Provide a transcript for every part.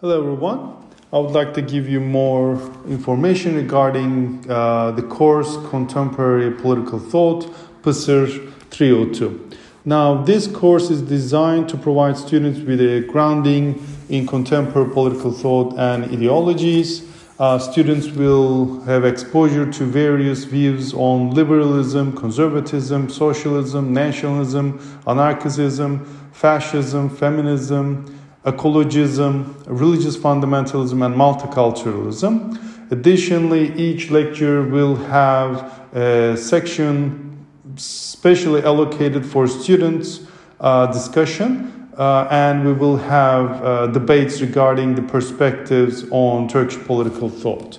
Hello, everyone. I would like to give you more information regarding uh, the course Contemporary Political Thought, PSIR 302. Now, this course is designed to provide students with a grounding in contemporary political thought and ideologies. Uh, students will have exposure to various views on liberalism, conservatism, socialism, nationalism, anarchism, fascism, feminism ecologism, religious fundamentalism, and multiculturalism. Additionally, each lecture will have a section specially allocated for students uh, discussion, uh, and we will have uh, debates regarding the perspectives on Turkish political thought.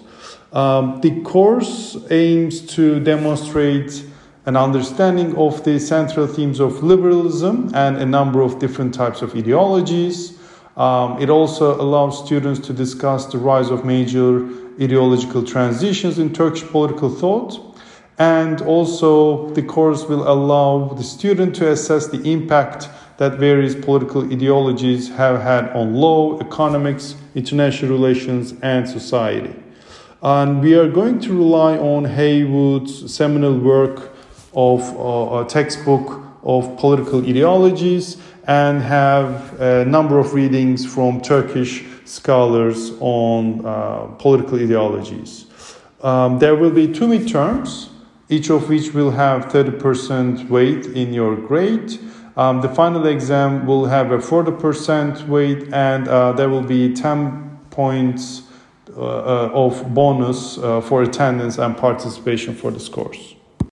Um, the course aims to demonstrate an understanding of the central themes of liberalism and a number of different types of ideologies. Um, it also allows students to discuss the rise of major ideological transitions in Turkish political thought. And also, the course will allow the student to assess the impact that various political ideologies have had on law, economics, international relations, and society. And we are going to rely on Heywood's seminal work of uh, a textbook of political ideologies and have a number of readings from Turkish scholars on uh, political ideologies. Um, there will be two midterms, each of which will have 30% weight in your grade. Um, the final exam will have a 40% weight, and uh, there will be 10 points uh, uh of bonus uh, for attendance and participation for this course.